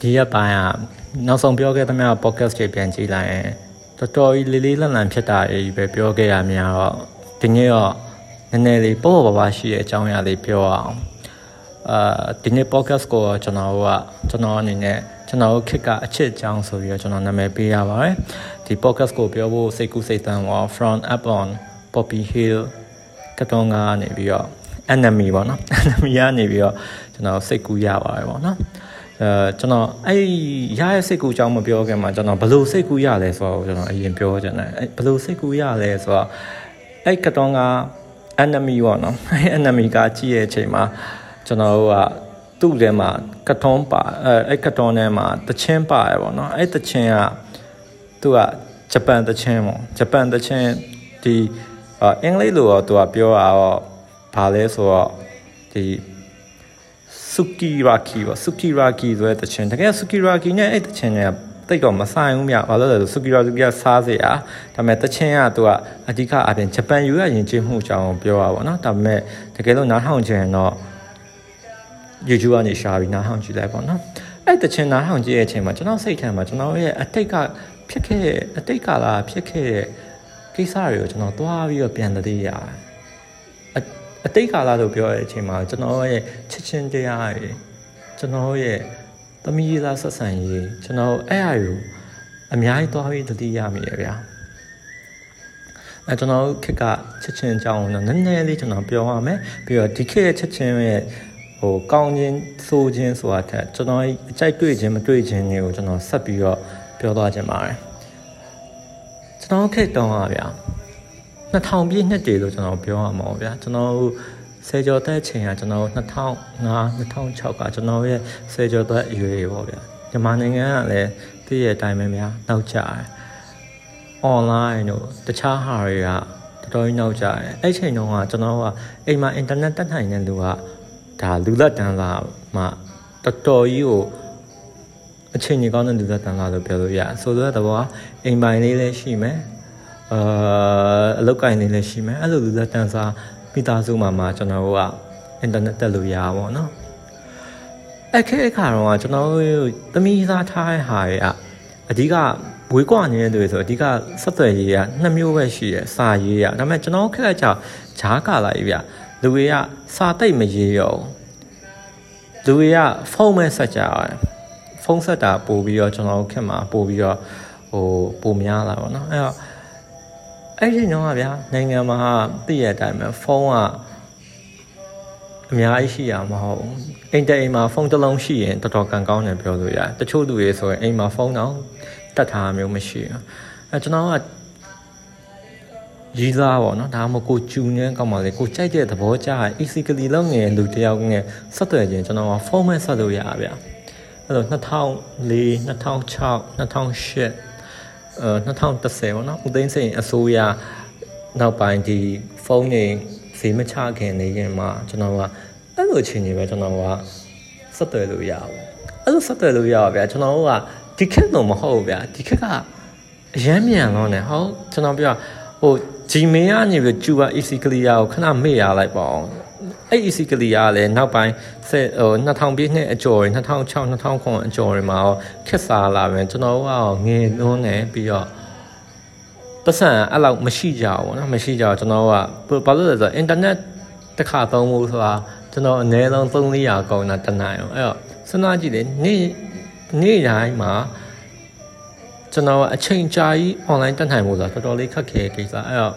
ဒီရက်ပိုင်းကနောက်ဆုံးပြောခဲ့သမျှ podcast တွေပြန်ကြည့်လိုက်ရင်တော်တော်ကြီးလေးလေးလန့်လန့်ဖြစ်တာတွေပဲပြောခဲ့ရများတော့ဒီနေ့တော့နည်းနည်းလေးပေါ့ပေါ့ပါပါရှိတဲ့အကြောင်းအရာလေးပြောအောင်အာဒီနေ့ podcast ကိုကျွန်တော်ကကျွန်တော်အနေနဲ့ကျွန်တော်ခက်ကအချစ်အကြောင်းဆိုပြီးတော့ကျွန်တော်နာမည်ပေးရပါတယ်ဒီ podcast ကိုပြောဖို့စိတ်ကူးစိတ်တမ်းပေါ့ from up on poppy hill ကတုံးကနေပြီးတော့ enemy ပေါ့နော် enemy ကနေပြီးတော့ကျွန်တော်စိတ်ကူးရပါတယ်ပေါ့နော် အဲကျွန်တော်အဲ့ရရဲ့စိတ်ကူးအကြောင်းမပြောခင်မှာကျွန်တော်ဘယ်လိုစိတ်ကူးရလဲဆိုတော့ကျွန်တော်အရင်ပြောချင်တယ်ဘယ်လိုစိတ်ကူးရလဲဆိုတော့အဲ့ကတုံးက enemy ပေါ့နော်အဲ့ enemy ကကြည့်ရဲ့အချိန်မှာကျွန်တော်တို့ကသူ့ထဲမှာကထွန်းပါအဲအဲ့ကထွန်းထဲမှာတချင်းပါရပေါ့နော်အဲ့တချင်းကသူကဂျပန်တချင်းပေါ့ဂျပန်တချင်းဒီအင်္ဂလိပ်လိုတော့သူကပြောတာတော့ဘာလဲဆိုတော့ဒီ စုကီရာကီပေါ့စုကီရာကီဆိုတဲ့တခြင်းတကယ်စုကီရာကီနဲ့အဲ့တခြင်းကတိတ်တော့မဆိုင်ဘူးမြဘာလို့လဲဆိုစုကီရာကီကစားစရာဒါပေမဲ့တခြင်းကသူကအဓိကအပြင်ဂျပန်ယူရရင်ကျေးမှုအကြောင်းပြောတာပေါ့နော်ဒါပေမဲ့တကယ်လို့နားထောင်ခြင်းတော့ YouTube ကနေရှာပြီးနားထောင်ကြည့်လိုက်ပေါ့နော်အဲ့တခြင်းနားထောင်ကြည့်ရဲ့အချိန်မှာကျွန်တော်စိတ်ထဲမှာကျွန်တော်ရဲ့အတိတ်ကဖြစ်ခဲ့တဲ့အတိတ်ကလာဖြစ်ခဲ့တဲ့ကိစ္စတွေကိုကျွန်တော်သွားပြီးတော့ပြန်တည်ရတယ် အတိတ်ကာလလို့ပြောတဲ့အချိန်မှာကျွန်တော်ရဲ့ချစ်ချင်းတရားတွေကျွန်တော်ရဲ့သမီးသားဆက်ဆံရေးကျွန်တော်အဲ့အရာကိုအများကြီးသွားပြီးတတိယမိရဗျာအဲကျွန်တော်ခက်ကချစ်ချင်းအကြောင်းတော့နည်းနည်းလေးကျွန်တော်ပြောရမယ်ပြီးတော့ဒီခေတ်ရဲ့ချစ်ချင်းရဲ့ဟိုကောင်းခြင်းဆိုးခြင်းဆိုတာထက်ကျွန်တော်အကြိုက်တွေ့ခြင်းမတွေ့ခြင်းတွေကိုကျွန်တော်ဆက်ပြီးတော့ပြောသွားခြင်းပါတယ်ကျွန်တော်ခက်တောင်းပါဗျာ 2000ပြည့်နှစ်တည်းလို့ကျွန်တော်ပြောရမှာပေါ့ဗျာကျွန်တော်ဆယ်ကျော်သက်ချိန်ကကျွန်တော်2005 2006ကကျွန်တော်ရဲ့ဆယ်ကျော်သက်အရွယ်ပေါ့ဗျာမြန်မာနိုင်ငံကလည်းတည့်ရဲ့အတိုင်းပဲများနောက်ကျတယ် online တို့တခြားဟာတွေကတော်တော်ကြီးနောက်ကျတယ်အဲ့ချိန်တုန်းကကျွန်တော်ကအိမ်မှာ internet တက်နိုင်တဲ့လူကဒါလူလက်တန်းလာမှတော်တော်ကြီးကိုအချိန်ကြီးကောင်းတဲ့လူလက်တန်းလာလို့ပြောလို့ရဆိုတော့တဘောအိမ်ပိုင်လေးလည်းရှိမယ် အာအလုပ်ကိုင်းနေလည်းရှိမယ်အဲ့လိုလူသက်တန်းစားမိသားစုမှာမှာကျွန်တော်တို့ကအင်တာနက်တက်လို့ရပါဘောနော်အဲ့ခဲအခါတော့ကျွန်တော်တို့သမီးသားထားတဲ့ဟာတွေကအဓိကဝေးကွာနေတဲ့လူတွေဆိုအဓိကဆက်သွယ်ရေးကနှစ်မျိုးပဲရှိရယ်စာရေးရဒါပေမဲ့ကျွန်တော်ခက်ကြောက်ဂျားကာလာကြီးဗျလူတွေကစာတိတ်မရေးရောလူတွေကဖုန်းမဲ့ဆက်ကြရတယ်ဖုန်းဆက်တာပို့ပြီးတော့ကျွန်တော်ခက်မှာပို့ပြီးတော့ဟိုပိုများလာပါတော့အဲ့တော့ အဲ့ဒီတော့ဗျာနိုင်ငံမှာသိရတဲ့အတိုင်းပဲဖုန်းကအများကြီးရှိရမှာဟုတ်အိမ်တအိမ်မှာဖုန်းတစ်လုံးရှိရင်တော်တော်ကန်ကောင်းတယ်ပြောလို့ရတယ်တချို့လူတွေဆိုရင်အိမ်မှာဖုန်းတော့တတ်ထားမျိုးမရှိဘူးအဲကျွန်တော်ကရီးစားပေါ့နော်ဒါမှမဟုတ်ကိုကျူနေကောင်းပါလေကိုကြိုက်တဲ့သဘောကျရင် easily လုံးငယ်လူတယောက်ငယ်ဆက်သွယ်ခြင်းကျွန်တော်ကဖုန်းမဲ့ဆက်လို့ရပါဗျာအဲ့တော့2004 2006 2008အဲ 2010ပေါ့နော်ဦးသိန်းစိန်အစိုးရနောက်ပိုင်းဒီဖုန်းတွေဈေးမချခင်နေရင်မှကျွန်တော်ကအဲ့လိုအခြေအနေပဲကျွန်တော်ကဆက်သွယ်လို့ရအောင်အဲ့လိုဆက်သွယ်လို့ရပါဗျာကျွန်တော်တို့ကဒီခက်တော့မဟုတ်ဗျာဒီခက်ကအရမ်းမြန်တော့ねဟုတ်ကျွန်တော်ပြောဟို Gmail ကနေပြီးကျူပါ easy clear ကိုခဏမေ့ရလိုက်ပါအောင် အဲ့ EC ကလေးကလည်းနောက်ပိုင်းဟို2000ပြည့်နှစ်အကျော်တွေ2006 2009အကျော်တွေမှာရောခက်စားလာပဲကျွန်တော်တို့ကငင်းလွန်းနေပြီးတော့ပတ်စံအဲ့လောက်မရှိကြဘူးနော်မရှိကြဘူးကျွန်တော်တို့ကဘာလို့လဲဆိုတော့ internet တစ်ခါသုံးဖို့ဆိုတာကျွန်တော်အနည်းဆုံး3-400ကောင်းတာတနိုင်အောင်အဲ့တော့စဉ်းစားကြည့်လေနေ့နေ့တိုင်းမှာကျွန်တော်အချိန်ကြာကြီး online တက်နိုင်ဖို့ဆိုတာတော်တော်လေးခက်ခဲကိစ္စအဲ့တော့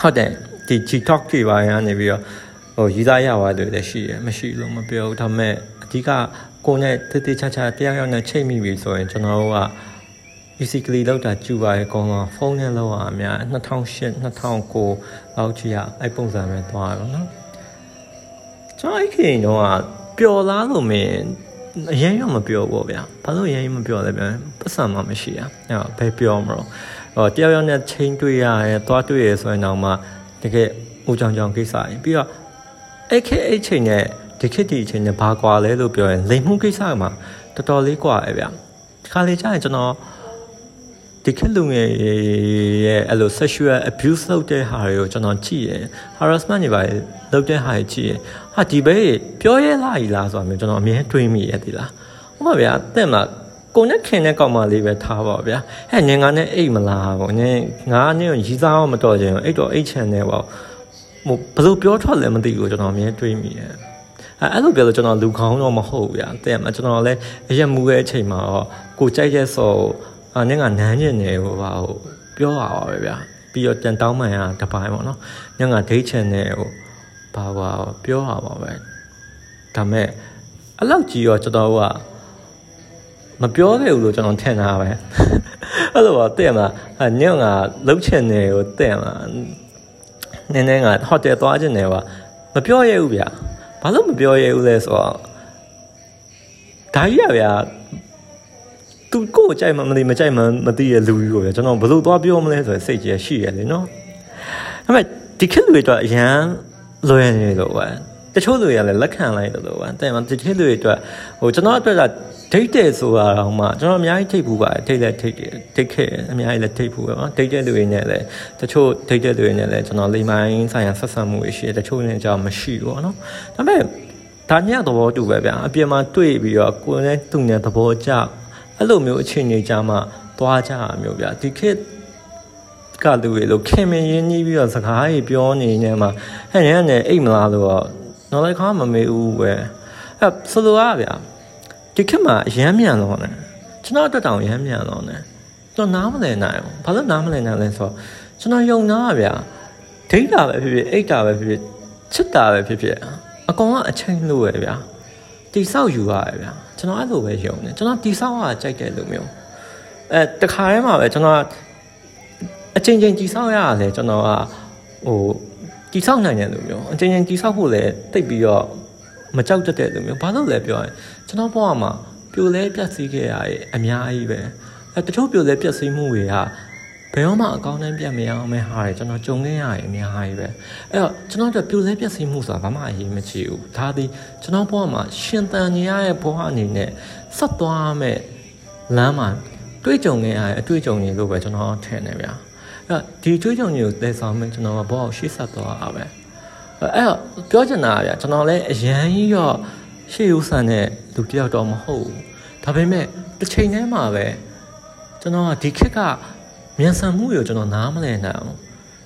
ဟုတ်တယ်ဒီ TikTok တွေပါရနေပြီးတော့ ဟိုရေးသားရပါတယ်လည်းရှိရမရှိလို့မပြောဘူးဒါပေမဲ့အဓိကကိုနဲ့တည်တည်ချာချာတရားရောက်နဲ့ချိန်မိပြီဆိုရင်ကျွန်တော်တို့က basically လောက်တာကျူပါရဲ့အကုန်လုံးဖုန်းနဲ့လောက်အောင်အများ2008 2009လောက်ကြီးရအဲ့ပုံစံပဲသွားတော့နော်ကျွန်တော်အဲ့ခင်တော့ပျော်လားလို့မင်းအရင်ရောမပြောဘူးဗျာဘာလို့အရင်မပြောလဲဗျာပတ်စံမှမရှိရအဲ့ဘယ်ပြောမလို့ဟောတယောက်ယောက်နဲ့ချင်းတွေ့ရရဲသွားတွေ့ရဆိုရင်တော့မှတကယ်ဦးကြောင်ကြောင်ကိစ္စရင်ပြီးတော့ အဲ့ခေအဲ့ချိန်နဲ့ဒီခေတ်ဒီအချိန်နဲ့ဘာကွာလဲလို့ပြောရင်လိမ်မှုကိစ္စမှာတော်တော်လေးကွာရဲ့ဗျာဒီခါလေးကျရင်ကျွန်တော်ဒီခေတ်လူငယ်ရဲ့အဲ့လို sexual abuse လုပ်တဲ့ဟာတွေကိုကျွန်တော်ကြည့်ရယ် harassment တွေပါလုပ်တဲ့ဟာတွေကြည့်ရယ်ဟာဒီဘဲပြောရဲလာ E လားဆိုတာမျိုးကျွန်တော်အမြဲတွေးမိရသေးလားဟုတ်ပါဗျာတဲ့မှာကိုနဲ့ခင်တဲ့ကောင်မလေးပဲထားပါဗျာဟဲ့ငင်ငါနဲ့အိတ်မလားပေါ့ငင်ငါနဲ့ရီးစားအောင်မတော်ချင်အိတ်တော့အိတ်ချန်နေပေါ့ ဟိုဘယ်လိုပြောထွက်လဲမသိဘူးကျွန်တော်အမြဲတွေးမိတယ်အဲအဲ့လိုပြောလို့ကျွန်တော်လူခေါင်းတော့မဟုတ်ဘူးဗျာတဲ့မှာကျွန်တော်လည်းအရက်မူရဲ့အချိန်မှာတော့ကိုကြိုက်တဲ့ဆော်အာငင်ကနန်းကျင်နေဟိုပါဟိုပြောရပါပဲဗျာပြီးတော့ပြန်တောင်းမှန်ရတပိုင်းပေါ့နော်ငင်ကဒိတ်ချန်နေဟိုဘာဘာပြောရပါပဲဒါမဲ့အဲ့လောက်ကြီးတော့ကျွန်တော်ကမပြောခဲ့ဘူးလို့ကျွန်တော်ထင်တာပဲအဲ့လိုပါတဲ့မှာညောင်ကလှုပ်ချင်တယ်ကိုတဲ့မှာ နည်းနည်းကဟိုတယ်သွားခြင်းတယ်ကမပြောရဘူးဗျဘာလို့မပြောရဘူးလဲဆိုတော့ဒါကြီးရဗျာသူကိုယ်ကြိုက်မှမသိမကြိုက်မှမသိရလူကြီးကိုဗျကျွန်တော်ဘယ်လိုသွားပြောမလဲဆိုရင်စိတ်ကြီးရှိရလေနော်ဒါပေမဲ့ဒီခေတ်တွေတော့အရန်လွယ်နေလို့ပဲတချို့လူတွေကလည်းလက်ခံလိုက်တယ်လို့ပဲတဲ့မှာတချို့လူတွေအတွက်ဟိုကျွန်တော်အတွက်က ဒိတ်တယ်ဆိုတာတော့မှကျွန်တော်အများကြီးထိတ်ဘူးပါတယ်ထိတ်လည်းထိတ်တယ်ထိတ်ခဲ့အများကြီးလည်းထိတ်ဘူးပဲနော်ဒိတ်တဲ့လူတွေနဲ့လည်းတချို့ဒိတ်တဲ့လူတွေနဲ့လည်းကျွန်တော်လိမ္မိုင်းဆိုင်ရာဆက်ဆံမှုရှိတယ်တချို့နဲ့ကြောင့်မရှိဘူးပေါ့နော်ဒါပေမဲ့ဒါညသဘောတူပဲဗျာအပြင်မှာတွေ့ပြီးတော့ကိုယ်နဲ့သူနဲ့သဘောကျအဲ့လိုမျိုးအခြေအနေကြမှာသွားကြမျိုးဗျာဒီခေတ်ကလူတွေလို့ခင်မင်းရင်းနှီးပြီးတော့စကားကြီးပြောနေနေမှာဟဲ့ညနေအိတ်မလားလို့တော့တော့လည်းခါမမေးဘူးပဲအဲ့ဆိုလိုရဗျာ ဒီခေတ်မှာအရမ်းမြန်တော့တယ်ကျွန်တော်အတွက်တောင်ရမ်းမြန်တော့တယ်ကျွန်တော်နားမလည်နိုင်ဘူးဘာလို့နားမလည်နိုင်လဲဆိုတော့ကျွန်တော်ယုံနာဗျာဒိတ်တာပဲဖြစ်ဖြစ်အိတ်တာပဲဖြစ်ဖြစ်ချစ်တာပဲဖြစ်ဖြစ်အကောင်ကအချိန်လို့ပဲဗျာတိဆောက်ယူရတယ်ဗျာကျွန်တော်အဲ့လိုပဲယုံတယ်ကျွန်တော်တိဆောက်ရကြိုက်တဲ့လူမျိုးအဲတခါတည်းမှာပဲကျွန်တော်အချိန်ချင်းတိဆောက်ရတယ်ကျွန်တော်ကဟိုတိဆောက်နိုင်တဲ့လူမျိုးအချိန်ချင်းတိဆောက်ဖို့လည်းတိတ်ပြီးတော့မကြောက်တတ်တဲ့လူမျိုးဘာလို့လဲပြောရင် ကျွန်တော်ဘဝမှာပြိုလဲပြက်စီးခဲ့ရရဲ့အများကြီးပဲအဲတချို့ပြိုလဲပြက်စီးမှုတွေကဘယ်တော့မှအကောင်းတန်းပြတ်မရအောင်မဲဟာတယ်ကျွန်တော်ကြုံခဲ့ရရဲ့အများကြီးပဲအဲ့တော့ကျွန်တော်တို့ပြိုလဲပြက်စီးမှုဆိုတာဘာမှအရေးမကြီးဘူးဒါသည်ကျွန်တော်ဘဝမှာရှင်သန်နေရတဲ့ဘဝအနေနဲ့ဆက်သွားမဲ့လမ်းမှာတွေးကြုံခဲ့ရတဲ့အတွေ့အကြုံတွေလို့ပဲကျွန်တော်ထင်နေဗျာအဲ့ဒီတွေးကြုံတွေကိုသယ်ဆောင်မဲ့ကျွန်တော်ကဘဝကိုရှေ့ဆက်သွားတာပဲအဲ့တော့ပြောချင်တာဗျာကျွန်တော်လည်းအရန်ကြီးတော့ ရှေ့ဦးဆန်တဲ့လူတယောက်တော့မဟုတ်ဘူးဒါပေမဲ့တစ်ချိန်တည်းမှာပဲကျွန်တော်ကဒီခေတ်ကမြန်ဆန်မှုကိုကျွန်တော်နားမလည်နိုင်အောင်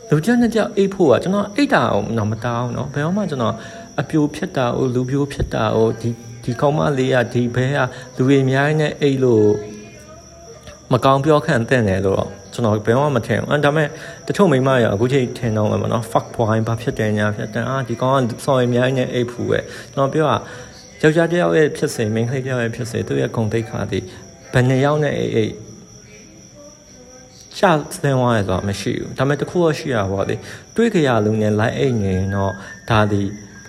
လူတယောက်နဲ့တယောက်အိတ်ဖို့ကကျွန်တော်အိတ်တာအောင်တော့မတောင်းเนาะဘယ်တော့မှကျွန်တော်အပြိုဖြစ်တာဟိုလူပြိုဖြစ်တာဟိုဒီဒီကောင်းမလေးကဒီဘဲကလူတွေအများကြီးနဲ့အိတ်လို့မကောင်းပြောခံတဲ့တယ်လို့ကျွန်တော်ဘယ်မှမထင်ဘူးအဲဒါပေမဲ့တချို့မိမရအခုချိန်ထင်တော့မှာပေါ့နော် fuck boy ဘာဖြစ်တယ်ညာဖြစ်တယ်အာဒီကောင်ကဆော်ရများနဲ့အိတ်ဖူပဲကျွန်တော်ပြောတာ ယောက်ျားတစ်ယောက်ရဲ့ဖြစ်စေမိန်းကလေးတစ်ယောက်ရဲ့ဖြစ်စေသူ့ရဲ့ဂုဏ်သိက္ခာဒီဘယ်နှစ်ယောက်နဲ့အိတ်အိတ်ရှာစတဲ့ဝါရဆိုတော့မရှိဘူးဒါပေမဲ့တခုတော့ရှိရပါလေတွေးကြရလုံးနဲ့ line အိတ်နေတော့ဒါဒီ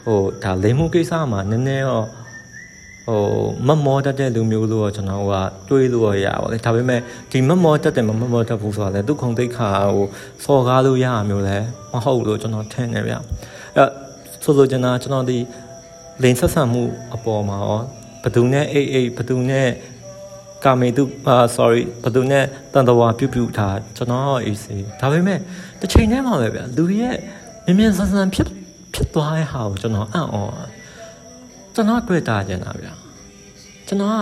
ဟိုဒါလိမ်မှုကိစ္စမှာနည်းနည်းတော့ဟိုမမောတတ်တဲ့လူမျိုးလို့ကျွန်တော်ကတွေးလို့ရပါလေဒါပေမဲ့ဒီမမောတတ်တယ်မမောတတ်ဘူးဆိုတာလေသူခုံသိခါဟိုစော်ကားလို့ရမျိုးလဲမဟုတ်လို့ကျွန်တော်ထင်နေဗျအဲဆိုလိုချင်တာကျွန်တော်ဒီ လိန်ဆက်ဆံမှုအပေါ်မှာရောဘသူနဲ့အိတ်အိတ်ဘသူနဲ့ကာမေတုအာ sorry ဘသူနဲ့တန်တဝါပြုတ်ပြုတ်ထားကျွန်တော်အေးစေဒါပေမဲ့တစ်ချိန်တည်းမှာပဲဗျလူရဲ့မြင်မြင်ဆန်းဆန်းဖြစ်ဖြစ်သွားတဲ့ဟာကိုကျွန်တော်အံ့ဩကျွန်တော်တွေ့တာကြင်တာဗျာကျွန်တော်က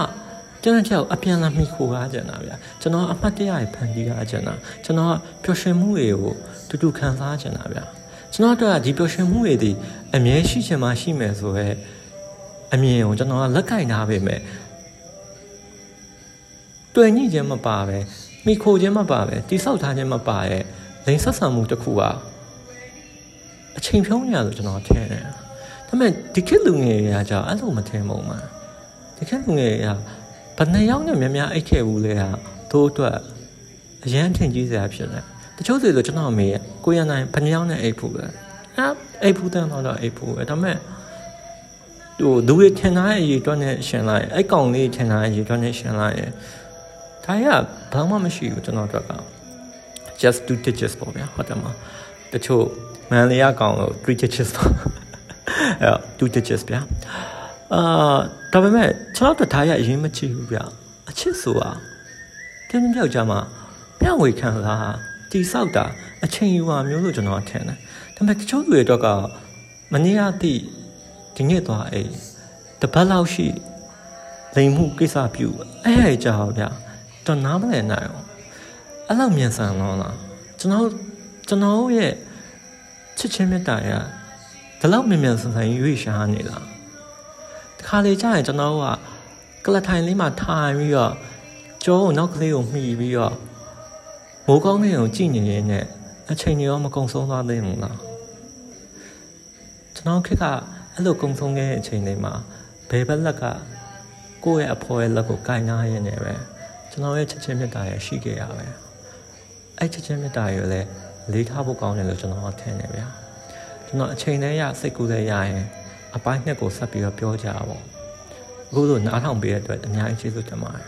ကျွန်တော်ကြောက်အပြန်လာမိခိုကားကြင်တာဗျာကျွန်တော်အမှတ်တရဖန်တီးကားကြင်တာကျွန်တော်ပျော်ရွှင်မှုတွေကိုတူတူခံစားကြင်တာဗျာ ကျွန်တော်တို့ကဒီပျော်ရွှင်မှုတွေဒီအမြဲရှိချင်မှရှိမယ်ဆိုရဲအမြင်ကိုကျွန်တော်ကလက်ကင်ထားပေမဲ့တွေ့ညှိခြင်းမပါပဲမိခိုခြင်းမပါပဲတိဆောက်ထားခြင်းမပါရဲ့လိန်ဆက်ဆံမှုတစ်ခုကအချိန်ဖြုံးနေရလို့ကျွန်တော်ထင်တယ်ဒါပေမဲ့ဒီခေတ်လူငယ်တွေကကြာအဲ့လိုမထင်ဘူးမှာဒီခေတ်လူငယ်တွေကဘယ်နှယောက်နဲ့များများအိတ်ခဲ့ဘူးလဲဟာတို့အတွက်အရန်ထင်ကြီးစရာဖြစ် တယ်တချို့ဆိုလို့ကျွန်တော်မေးကိုရနိုင်ဘယ်နှယောက်နဲ့အိတ်ဖို့လဲအဲအိတ်ဖို့တန်းတော့အိတ်ဖို့ပဲဒါပေမဲ့ဟိုဒူရထင်ထားတဲ့အရေးအတွက်နဲ့ရှင်လိုက်အဲ့ကောင်လေးထင်ထားတဲ့အရေးအတွက်နဲ့ရှင်လိုက်ဒါရဘာမှမရှိဘူးကျွန်တော်တို့က just two digits ပေါ့ဗျာဟုတ်တယ်မတချို့မန်လေးရကောင်လို့ three digits ပေါ့အဲ two digits ဗျာအာဒါပေမဲ့ကျွန်တော်တို့ဒါရအရင်မကြည့်ဘူးဗျာအချစ်ဆိုတာတင်းတင်းပြောက်ကြမှာမျှဝေခံစား တိဆောက်တာအချိန်ယူပါမျိုးလို့ကျွန်တော်ထင်တယ်ဒါပေမဲ့တချို့လူတွေတော့ကမနေ့ကတိဒီနေ့သွားအေးတပတ်လောက်ရှိလိမ်မှုကိစ္စပြုအဲ့ဟဲ့ကြောက်ဗျတော့နားမလည်နိုင်အောင်အဲ့လောက်မြန်ဆန်တော့လားကျွန်တော်ကျွန်တော်ရဲ့ချစ်ချင်းမြတ်တာရဒီလောက်မြန်မြန်ဆန်ဆန်ရွေ့ရှားနေလားတခါလေကြာရင်ကျွန်တော်ကကလထိုင်လေးမှာထိုင်ပြီးတော့ကျောကိုနောက်ကလေးကိုမှီပြီးတော့ မိုးကောင်းလေးကိုကြည့်နေရင်းနဲ့အချိန်တွေရောမကုံဆုံးသွားသေးဘူးလားကျွန်တော်ခက်ကအဲ့လိုကုံဆုံးခဲ့တဲ့အချိန်လေးမှာဘယ်ဘက်လက်ကကိုယ့်ရဲ့အဖေရဲ့လက်ကိုကင်နာရင်းနေပဲကျွန်တော်ရဲ့ချက်ချင်းမြတ်တာရရှိခဲ့ရပဲအဲ့ချက်ချင်းမြတ်တာရလည်းလေးထားဖို့ကောင်းတယ်လို့ကျွန်တော်ကထင်နေဗျာကျွန်တော်အချိန်နဲ့ရစိတ်ကူးလည်းရရင်အပိုင်းနှစ်ကိုဆက်ပြီးတော့ပြောကြပါဦးအခုလိုနားထောင်ပေးတဲ့အတွက်အများကြီးကျေးဇူးတင်ပါတယ်